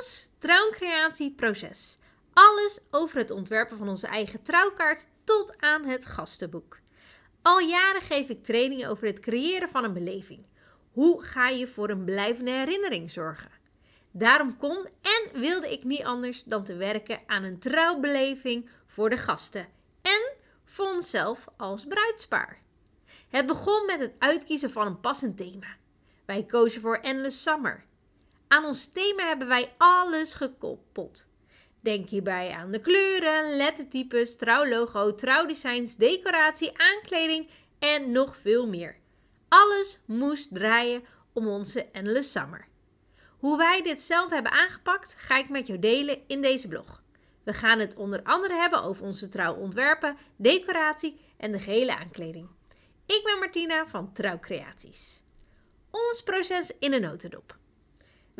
Ons trouwcreatieproces. Alles over het ontwerpen van onze eigen trouwkaart tot aan het gastenboek. Al jaren geef ik trainingen over het creëren van een beleving. Hoe ga je voor een blijvende herinnering zorgen? Daarom kon en wilde ik niet anders dan te werken aan een trouwbeleving voor de gasten en voor onszelf als bruidspaar. Het begon met het uitkiezen van een passend thema. Wij kozen voor Endless Summer. Aan ons thema hebben wij alles gekoppeld. Denk hierbij aan de kleuren, lettertypes, trouwlogo, trouwdesigns, decoratie, aankleding en nog veel meer. Alles moest draaien om onze Endless Summer. Hoe wij dit zelf hebben aangepakt, ga ik met jou delen in deze blog. We gaan het onder andere hebben over onze trouwontwerpen, decoratie en de gehele aankleding. Ik ben Martina van Trouwcreaties. Ons proces in een notendop.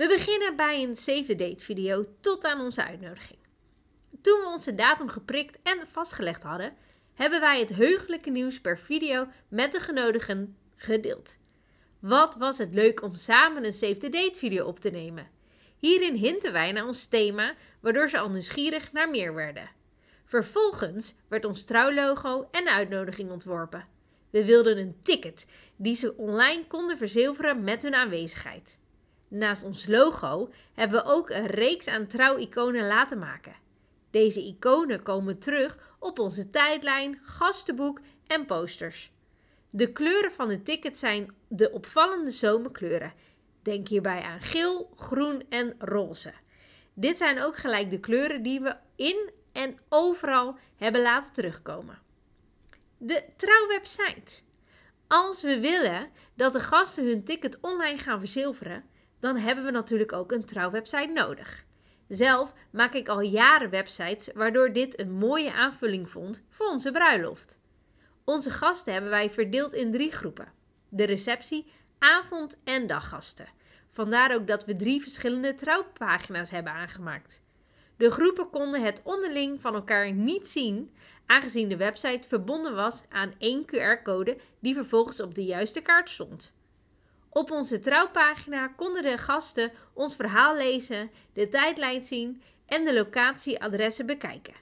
We beginnen bij een save the date video tot aan onze uitnodiging. Toen we onze datum geprikt en vastgelegd hadden, hebben wij het heugelijke nieuws per video met de genodigden gedeeld. Wat was het leuk om samen een save the date video op te nemen. Hierin hinten wij naar ons thema, waardoor ze al nieuwsgierig naar meer werden. Vervolgens werd ons trouwlogo en de uitnodiging ontworpen. We wilden een ticket die ze online konden verzilveren met hun aanwezigheid. Naast ons logo hebben we ook een reeks aan trouwiconen laten maken. Deze iconen komen terug op onze tijdlijn, gastenboek en posters. De kleuren van de ticket zijn de opvallende zomerkleuren. Denk hierbij aan geel, groen en roze. Dit zijn ook gelijk de kleuren die we in en overal hebben laten terugkomen. De trouwwebsite. Als we willen dat de gasten hun ticket online gaan verzilveren, dan hebben we natuurlijk ook een trouwwebsite nodig. Zelf maak ik al jaren websites, waardoor dit een mooie aanvulling vond voor onze bruiloft. Onze gasten hebben wij verdeeld in drie groepen: de receptie, avond- en daggasten. Vandaar ook dat we drie verschillende trouwpagina's hebben aangemaakt. De groepen konden het onderling van elkaar niet zien, aangezien de website verbonden was aan één QR-code die vervolgens op de juiste kaart stond. Op onze trouwpagina konden de gasten ons verhaal lezen, de tijdlijn zien en de locatieadressen bekijken.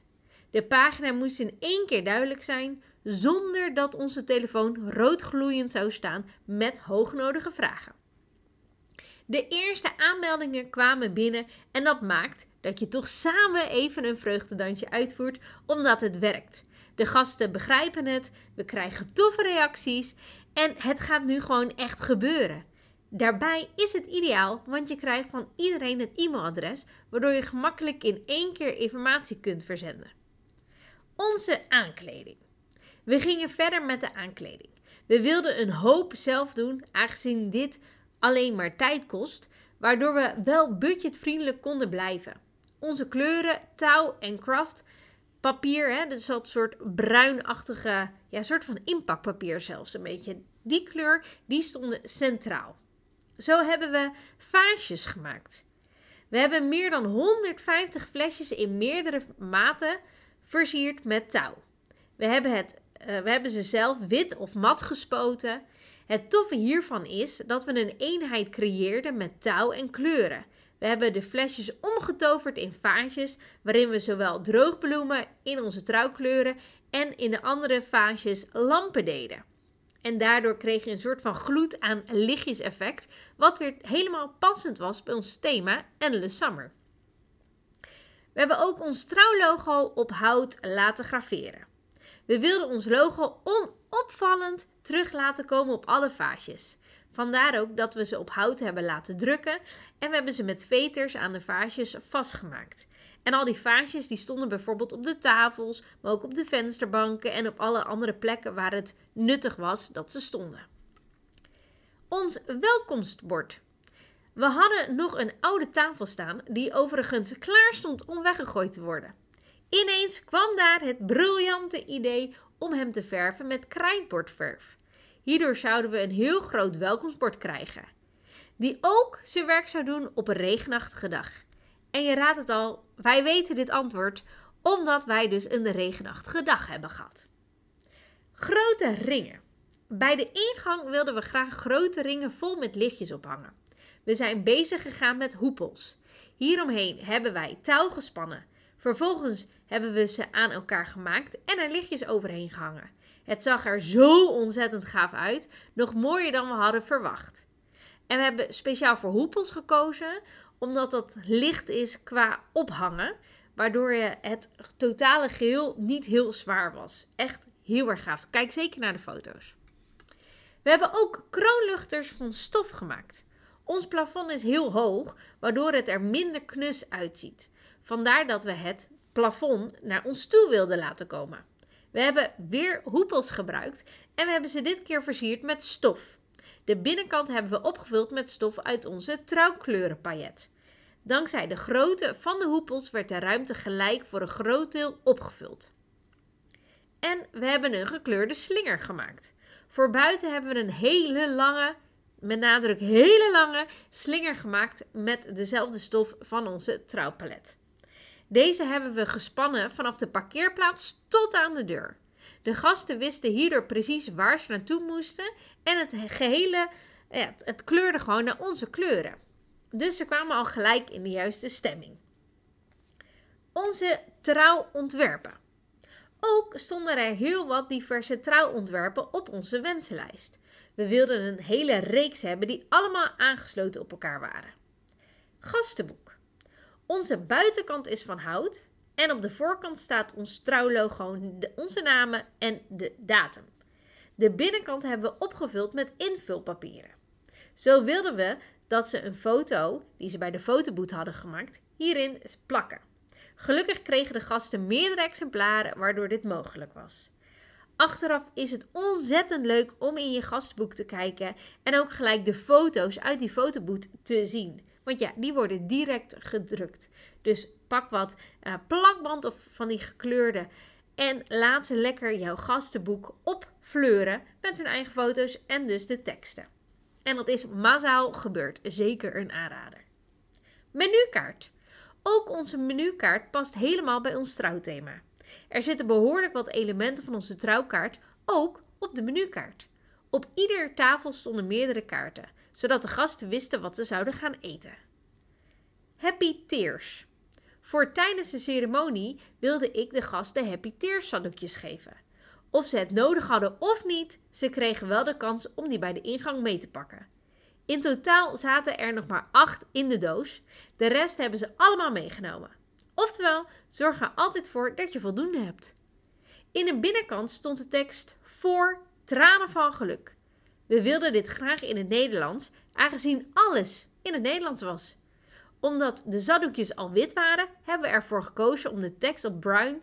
De pagina moest in één keer duidelijk zijn, zonder dat onze telefoon roodgloeiend zou staan met hoognodige vragen. De eerste aanmeldingen kwamen binnen en dat maakt dat je toch samen even een vreugdedansje uitvoert, omdat het werkt. De gasten begrijpen het, we krijgen toffe reacties en het gaat nu gewoon echt gebeuren. Daarbij is het ideaal, want je krijgt van iedereen het e-mailadres, waardoor je gemakkelijk in één keer informatie kunt verzenden. Onze aankleding. We gingen verder met de aankleding. We wilden een hoop zelf doen, aangezien dit alleen maar tijd kost, waardoor we wel budgetvriendelijk konden blijven. Onze kleuren, touw en craft papier, hè, dus dat soort bruinachtige, ja, soort van inpakpapier zelfs een beetje. Die kleur, die stonden centraal. Zo hebben we vaasjes gemaakt. We hebben meer dan 150 flesjes in meerdere maten versierd met touw. We hebben, het, uh, we hebben ze zelf wit of mat gespoten. Het toffe hiervan is dat we een eenheid creëerden met touw en kleuren. We hebben de flesjes omgetoverd in vaasjes, waarin we zowel droogbloemen in onze trouwkleuren en in de andere vaasjes lampen deden. En daardoor kreeg je een soort van gloed aan lichtjes effect, wat weer helemaal passend was bij ons thema Endless Summer. We hebben ook ons trouwlogo op hout laten graveren. We wilden ons logo onopvallend terug laten komen op alle vaasjes. Vandaar ook dat we ze op hout hebben laten drukken en we hebben ze met veters aan de vaasjes vastgemaakt. En al die vaasjes die stonden bijvoorbeeld op de tafels, maar ook op de vensterbanken en op alle andere plekken waar het nuttig was dat ze stonden. Ons welkomstbord. We hadden nog een oude tafel staan die overigens klaar stond om weggegooid te worden. Ineens kwam daar het briljante idee om hem te verven met krijtbordverf. Hierdoor zouden we een heel groot welkomstbord krijgen, die ook zijn werk zou doen op een regenachtige dag. En je raadt het al, wij weten dit antwoord omdat wij dus een regenachtige dag hebben gehad. Grote ringen. Bij de ingang wilden we graag grote ringen vol met lichtjes ophangen. We zijn bezig gegaan met hoepels. Hieromheen hebben wij touw gespannen. Vervolgens hebben we ze aan elkaar gemaakt en er lichtjes overheen gehangen. Het zag er zo ontzettend gaaf uit, nog mooier dan we hadden verwacht. En we hebben speciaal voor hoepels gekozen, omdat dat licht is qua ophangen, waardoor je het totale geheel niet heel zwaar was. Echt heel erg gaaf. Kijk zeker naar de foto's. We hebben ook kroonluchters van stof gemaakt. Ons plafond is heel hoog, waardoor het er minder knus uitziet. Vandaar dat we het plafond naar ons toe wilden laten komen. We hebben weer hoepels gebruikt en we hebben ze dit keer versierd met stof. De binnenkant hebben we opgevuld met stof uit onze trouwkleurenpaillet. Dankzij de grootte van de hoepels werd de ruimte gelijk voor een groot deel opgevuld. En we hebben een gekleurde slinger gemaakt. Voor buiten hebben we een hele lange, met nadruk hele lange, slinger gemaakt met dezelfde stof van onze trouwpalet. Deze hebben we gespannen vanaf de parkeerplaats tot aan de deur. De gasten wisten hierdoor precies waar ze naartoe moesten en het gehele, het kleurde gewoon naar onze kleuren. Dus ze kwamen al gelijk in de juiste stemming. Onze trouwontwerpen. Ook stonden er heel wat diverse trouwontwerpen op onze wensenlijst. We wilden een hele reeks hebben die allemaal aangesloten op elkaar waren. Gastenboek. Onze buitenkant is van hout en op de voorkant staat ons trouwlogo, onze namen en de datum. De binnenkant hebben we opgevuld met invulpapieren. Zo wilden we dat ze een foto, die ze bij de fotoboot hadden gemaakt, hierin plakken. Gelukkig kregen de gasten meerdere exemplaren, waardoor dit mogelijk was. Achteraf is het ontzettend leuk om in je gastboek te kijken en ook gelijk de foto's uit die fotoboot te zien. Want ja, die worden direct gedrukt. Dus pak wat uh, plakband of van die gekleurde en laat ze lekker jouw gastenboek opfleuren met hun eigen foto's en dus de teksten. En dat is massaal gebeurd. Zeker een aanrader. Menukaart. Ook onze menukaart past helemaal bij ons trouwthema. Er zitten behoorlijk wat elementen van onze trouwkaart ook op de menukaart. Op iedere tafel stonden meerdere kaarten, zodat de gasten wisten wat ze zouden gaan eten. Happy Tears. Voor tijdens de ceremonie wilde ik de gasten Happy Tears zakdoekjes geven. Of ze het nodig hadden of niet, ze kregen wel de kans om die bij de ingang mee te pakken. In totaal zaten er nog maar acht in de doos. De rest hebben ze allemaal meegenomen. Oftewel, zorg er altijd voor dat je voldoende hebt. In de binnenkant stond de tekst voor tranen van geluk. We wilden dit graag in het Nederlands, aangezien alles in het Nederlands was. Omdat de zaddoekjes al wit waren, hebben we ervoor gekozen om de tekst op bruin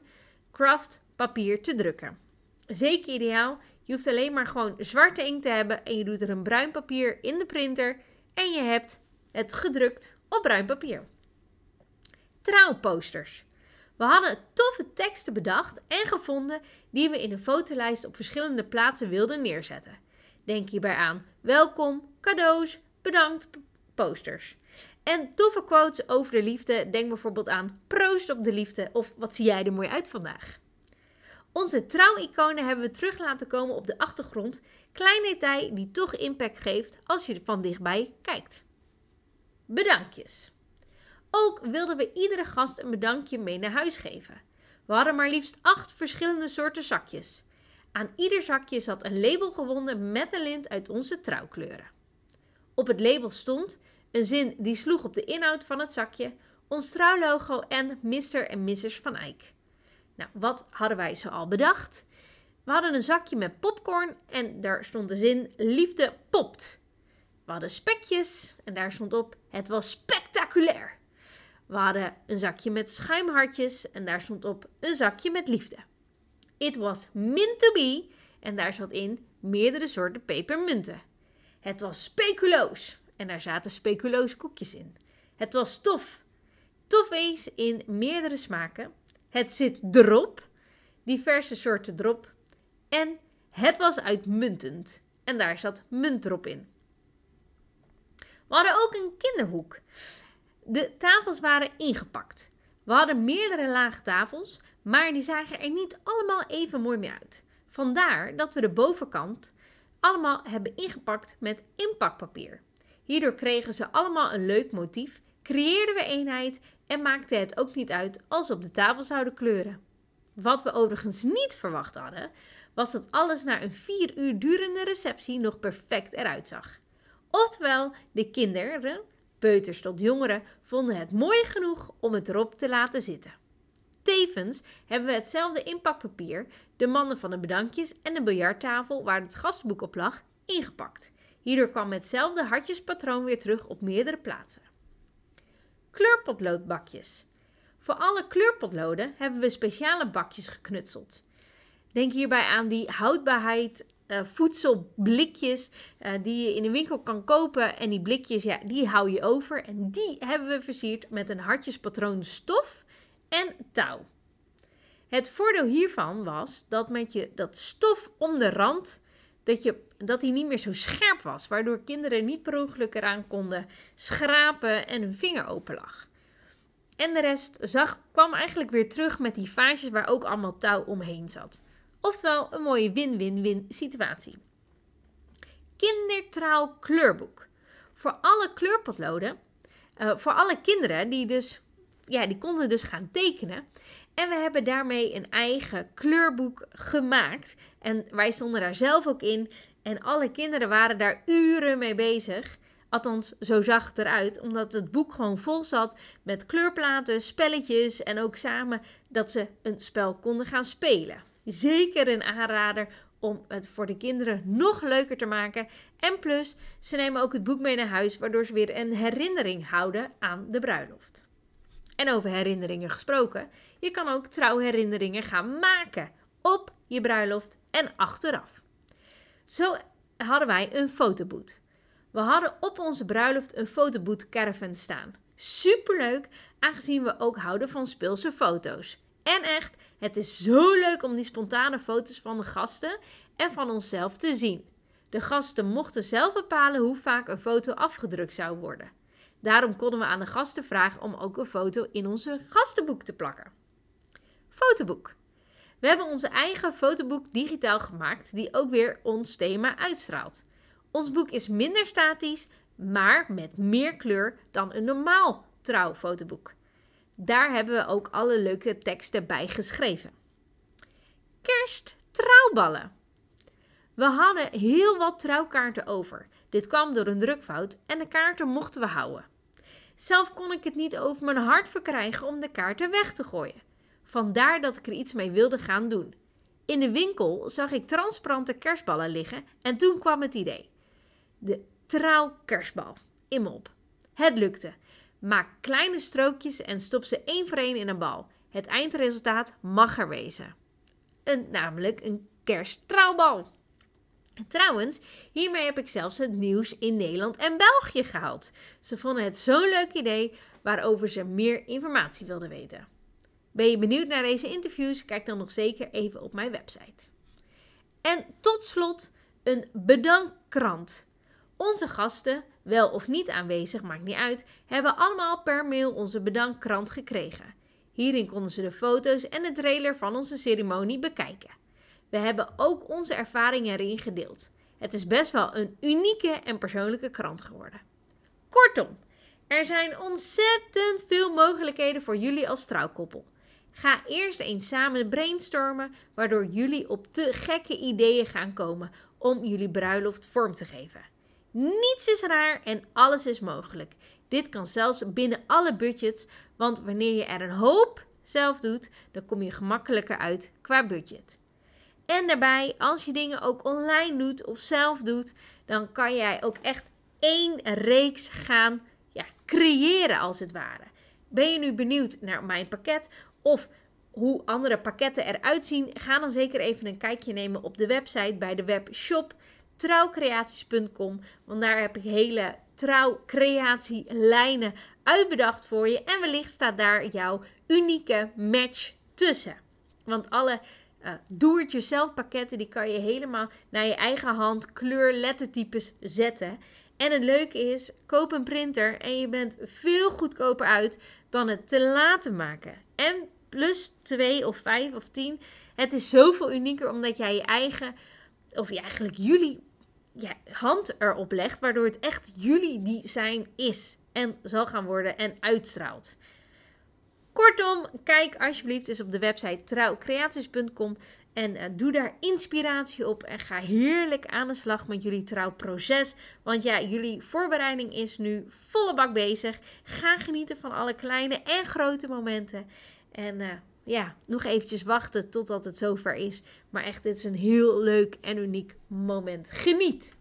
craft papier te drukken. Zeker ideaal. Je hoeft alleen maar gewoon zwarte inkt te hebben en je doet er een bruin papier in de printer en je hebt het gedrukt op bruin papier. Trouwposters. We hadden toffe teksten bedacht en gevonden die we in een fotolijst op verschillende plaatsen wilden neerzetten. Denk hierbij aan welkom, cadeaus, bedankt, posters. En toffe quotes over de liefde. Denk bijvoorbeeld aan proost op de liefde of wat zie jij er mooi uit vandaag. Onze trouwiconen hebben we terug laten komen op de achtergrond. Klein detail die toch impact geeft als je van dichtbij kijkt. Bedankjes. Ook wilden we iedere gast een bedankje mee naar huis geven. We hadden maar liefst acht verschillende soorten zakjes. Aan ieder zakje zat een label gewonden met een lint uit onze trouwkleuren. Op het label stond een zin die sloeg op de inhoud van het zakje, ons trouwlogo en Mr. en Mrs. van Eyck. Nou, wat hadden wij zo al bedacht? We hadden een zakje met popcorn en daar stond de zin liefde popt. We hadden spekjes en daar stond op het was spectaculair. We hadden een zakje met schuimhartjes en daar stond op een zakje met liefde. It was meant to be en daar zat in meerdere soorten pepermunten. Het was speculoos en daar zaten speculoos koekjes in. Het was tof. Toffees in meerdere smaken het zit erop, diverse soorten drop. En het was uitmuntend. En daar zat munt erop in. We hadden ook een kinderhoek. De tafels waren ingepakt. We hadden meerdere lage tafels, maar die zagen er niet allemaal even mooi meer uit. Vandaar dat we de bovenkant allemaal hebben ingepakt met inpakpapier. Hierdoor kregen ze allemaal een leuk motief creëerden we eenheid en maakte het ook niet uit als ze op de tafel zouden kleuren. Wat we overigens niet verwacht hadden, was dat alles na een vier uur durende receptie nog perfect eruit zag. Oftewel, de kinderen, peuters tot jongeren, vonden het mooi genoeg om het erop te laten zitten. Tevens hebben we hetzelfde inpakpapier, de mannen van de bedankjes en de biljarttafel waar het gastboek op lag, ingepakt. Hierdoor kwam hetzelfde hartjespatroon weer terug op meerdere plaatsen. Kleurpotloodbakjes. Voor alle kleurpotloden hebben we speciale bakjes geknutseld. Denk hierbij aan die houdbaarheid uh, voedselblikjes uh, die je in de winkel kan kopen. En die blikjes, ja, die hou je over. En die hebben we versierd met een hartjespatroon stof en touw. Het voordeel hiervan was dat met je dat stof om de rand, dat, je, dat die niet meer zo scherp was. Waardoor kinderen niet per ongeluk eraan konden schrapen en hun vinger open lag. En de rest zag, kwam eigenlijk weer terug met die vaasjes waar ook allemaal touw omheen zat. Oftewel een mooie win-win-win situatie. Kindertrouw kleurboek. Voor alle kleurpotloden, uh, voor alle kinderen die dus, ja, die konden dus gaan tekenen. En we hebben daarmee een eigen kleurboek gemaakt. En wij stonden daar zelf ook in. En alle kinderen waren daar uren mee bezig. Althans, zo zag het eruit, omdat het boek gewoon vol zat met kleurplaten, spelletjes en ook samen dat ze een spel konden gaan spelen zeker een aanrader om het voor de kinderen nog leuker te maken. En plus, ze nemen ook het boek mee naar huis, waardoor ze weer een herinnering houden aan de bruiloft. En over herinneringen gesproken, je kan ook trouwherinneringen gaan maken op je bruiloft en achteraf. Zo hadden wij een fotoboot. We hadden op onze bruiloft een fotoboot caravan staan. Superleuk, aangezien we ook houden van speelse foto's. En echt, het is zo leuk om die spontane foto's van de gasten en van onszelf te zien. De gasten mochten zelf bepalen hoe vaak een foto afgedrukt zou worden. Daarom konden we aan de gasten vragen om ook een foto in onze gastenboek te plakken. Fotoboek. We hebben onze eigen fotoboek digitaal gemaakt, die ook weer ons thema uitstraalt. Ons boek is minder statisch, maar met meer kleur dan een normaal trouwfotoboek. Daar hebben we ook alle leuke teksten bij geschreven. Kerst trouwballen. We hadden heel wat trouwkaarten over. Dit kwam door een drukfout en de kaarten mochten we houden. Zelf kon ik het niet over mijn hart verkrijgen om de kaarten weg te gooien. Vandaar dat ik er iets mee wilde gaan doen. In de winkel zag ik transparante kerstballen liggen en toen kwam het idee. De trouwkerstbal. In me op. Het lukte. Maak kleine strookjes en stop ze één voor één in een bal. Het eindresultaat mag er wezen. Een, namelijk een kersttrouwbal. Trouwens, hiermee heb ik zelfs het nieuws in Nederland en België gehaald. Ze vonden het zo'n leuk idee waarover ze meer informatie wilden weten. Ben je benieuwd naar deze interviews? Kijk dan nog zeker even op mijn website. En tot slot een bedankkrant. Onze gasten wel of niet aanwezig, maakt niet uit, hebben allemaal per mail onze bedankkrant gekregen. Hierin konden ze de foto's en de trailer van onze ceremonie bekijken. We hebben ook onze ervaringen erin gedeeld. Het is best wel een unieke en persoonlijke krant geworden. Kortom, er zijn ontzettend veel mogelijkheden voor jullie als trouwkoppel. Ga eerst eens samen brainstormen, waardoor jullie op te gekke ideeën gaan komen om jullie bruiloft vorm te geven. Niets is raar en alles is mogelijk. Dit kan zelfs binnen alle budgets, want wanneer je er een hoop zelf doet, dan kom je gemakkelijker uit qua budget. En daarbij, als je dingen ook online doet of zelf doet, dan kan jij ook echt één reeks gaan ja, creëren als het ware. Ben je nu benieuwd naar mijn pakket of hoe andere pakketten eruit zien? Ga dan zeker even een kijkje nemen op de website bij de webshop trouwcreaties.com. Want daar heb ik hele trouwcreatielijnen uitbedacht voor je. En wellicht staat daar jouw unieke match tussen. Want alle uh, doe-it-yourself pakketten die kan je helemaal naar je eigen hand kleur lettertypes zetten. En het leuke is, koop een printer en je bent veel goedkoper uit dan het te laten maken. En plus 2 of 5 of 10. Het is zoveel unieker omdat jij je eigen of eigenlijk jullie hand erop legt, waardoor het echt jullie design is. en zal gaan worden en uitstraalt. Kortom, kijk alsjeblieft eens op de website trouwcreaties.com en uh, doe daar inspiratie op en ga heerlijk aan de slag met jullie trouwproces. Want ja, jullie voorbereiding is nu volle bak bezig. Ga genieten van alle kleine en grote momenten. En uh, ja, nog eventjes wachten totdat het zover is. Maar echt, dit is een heel leuk en uniek moment. Geniet!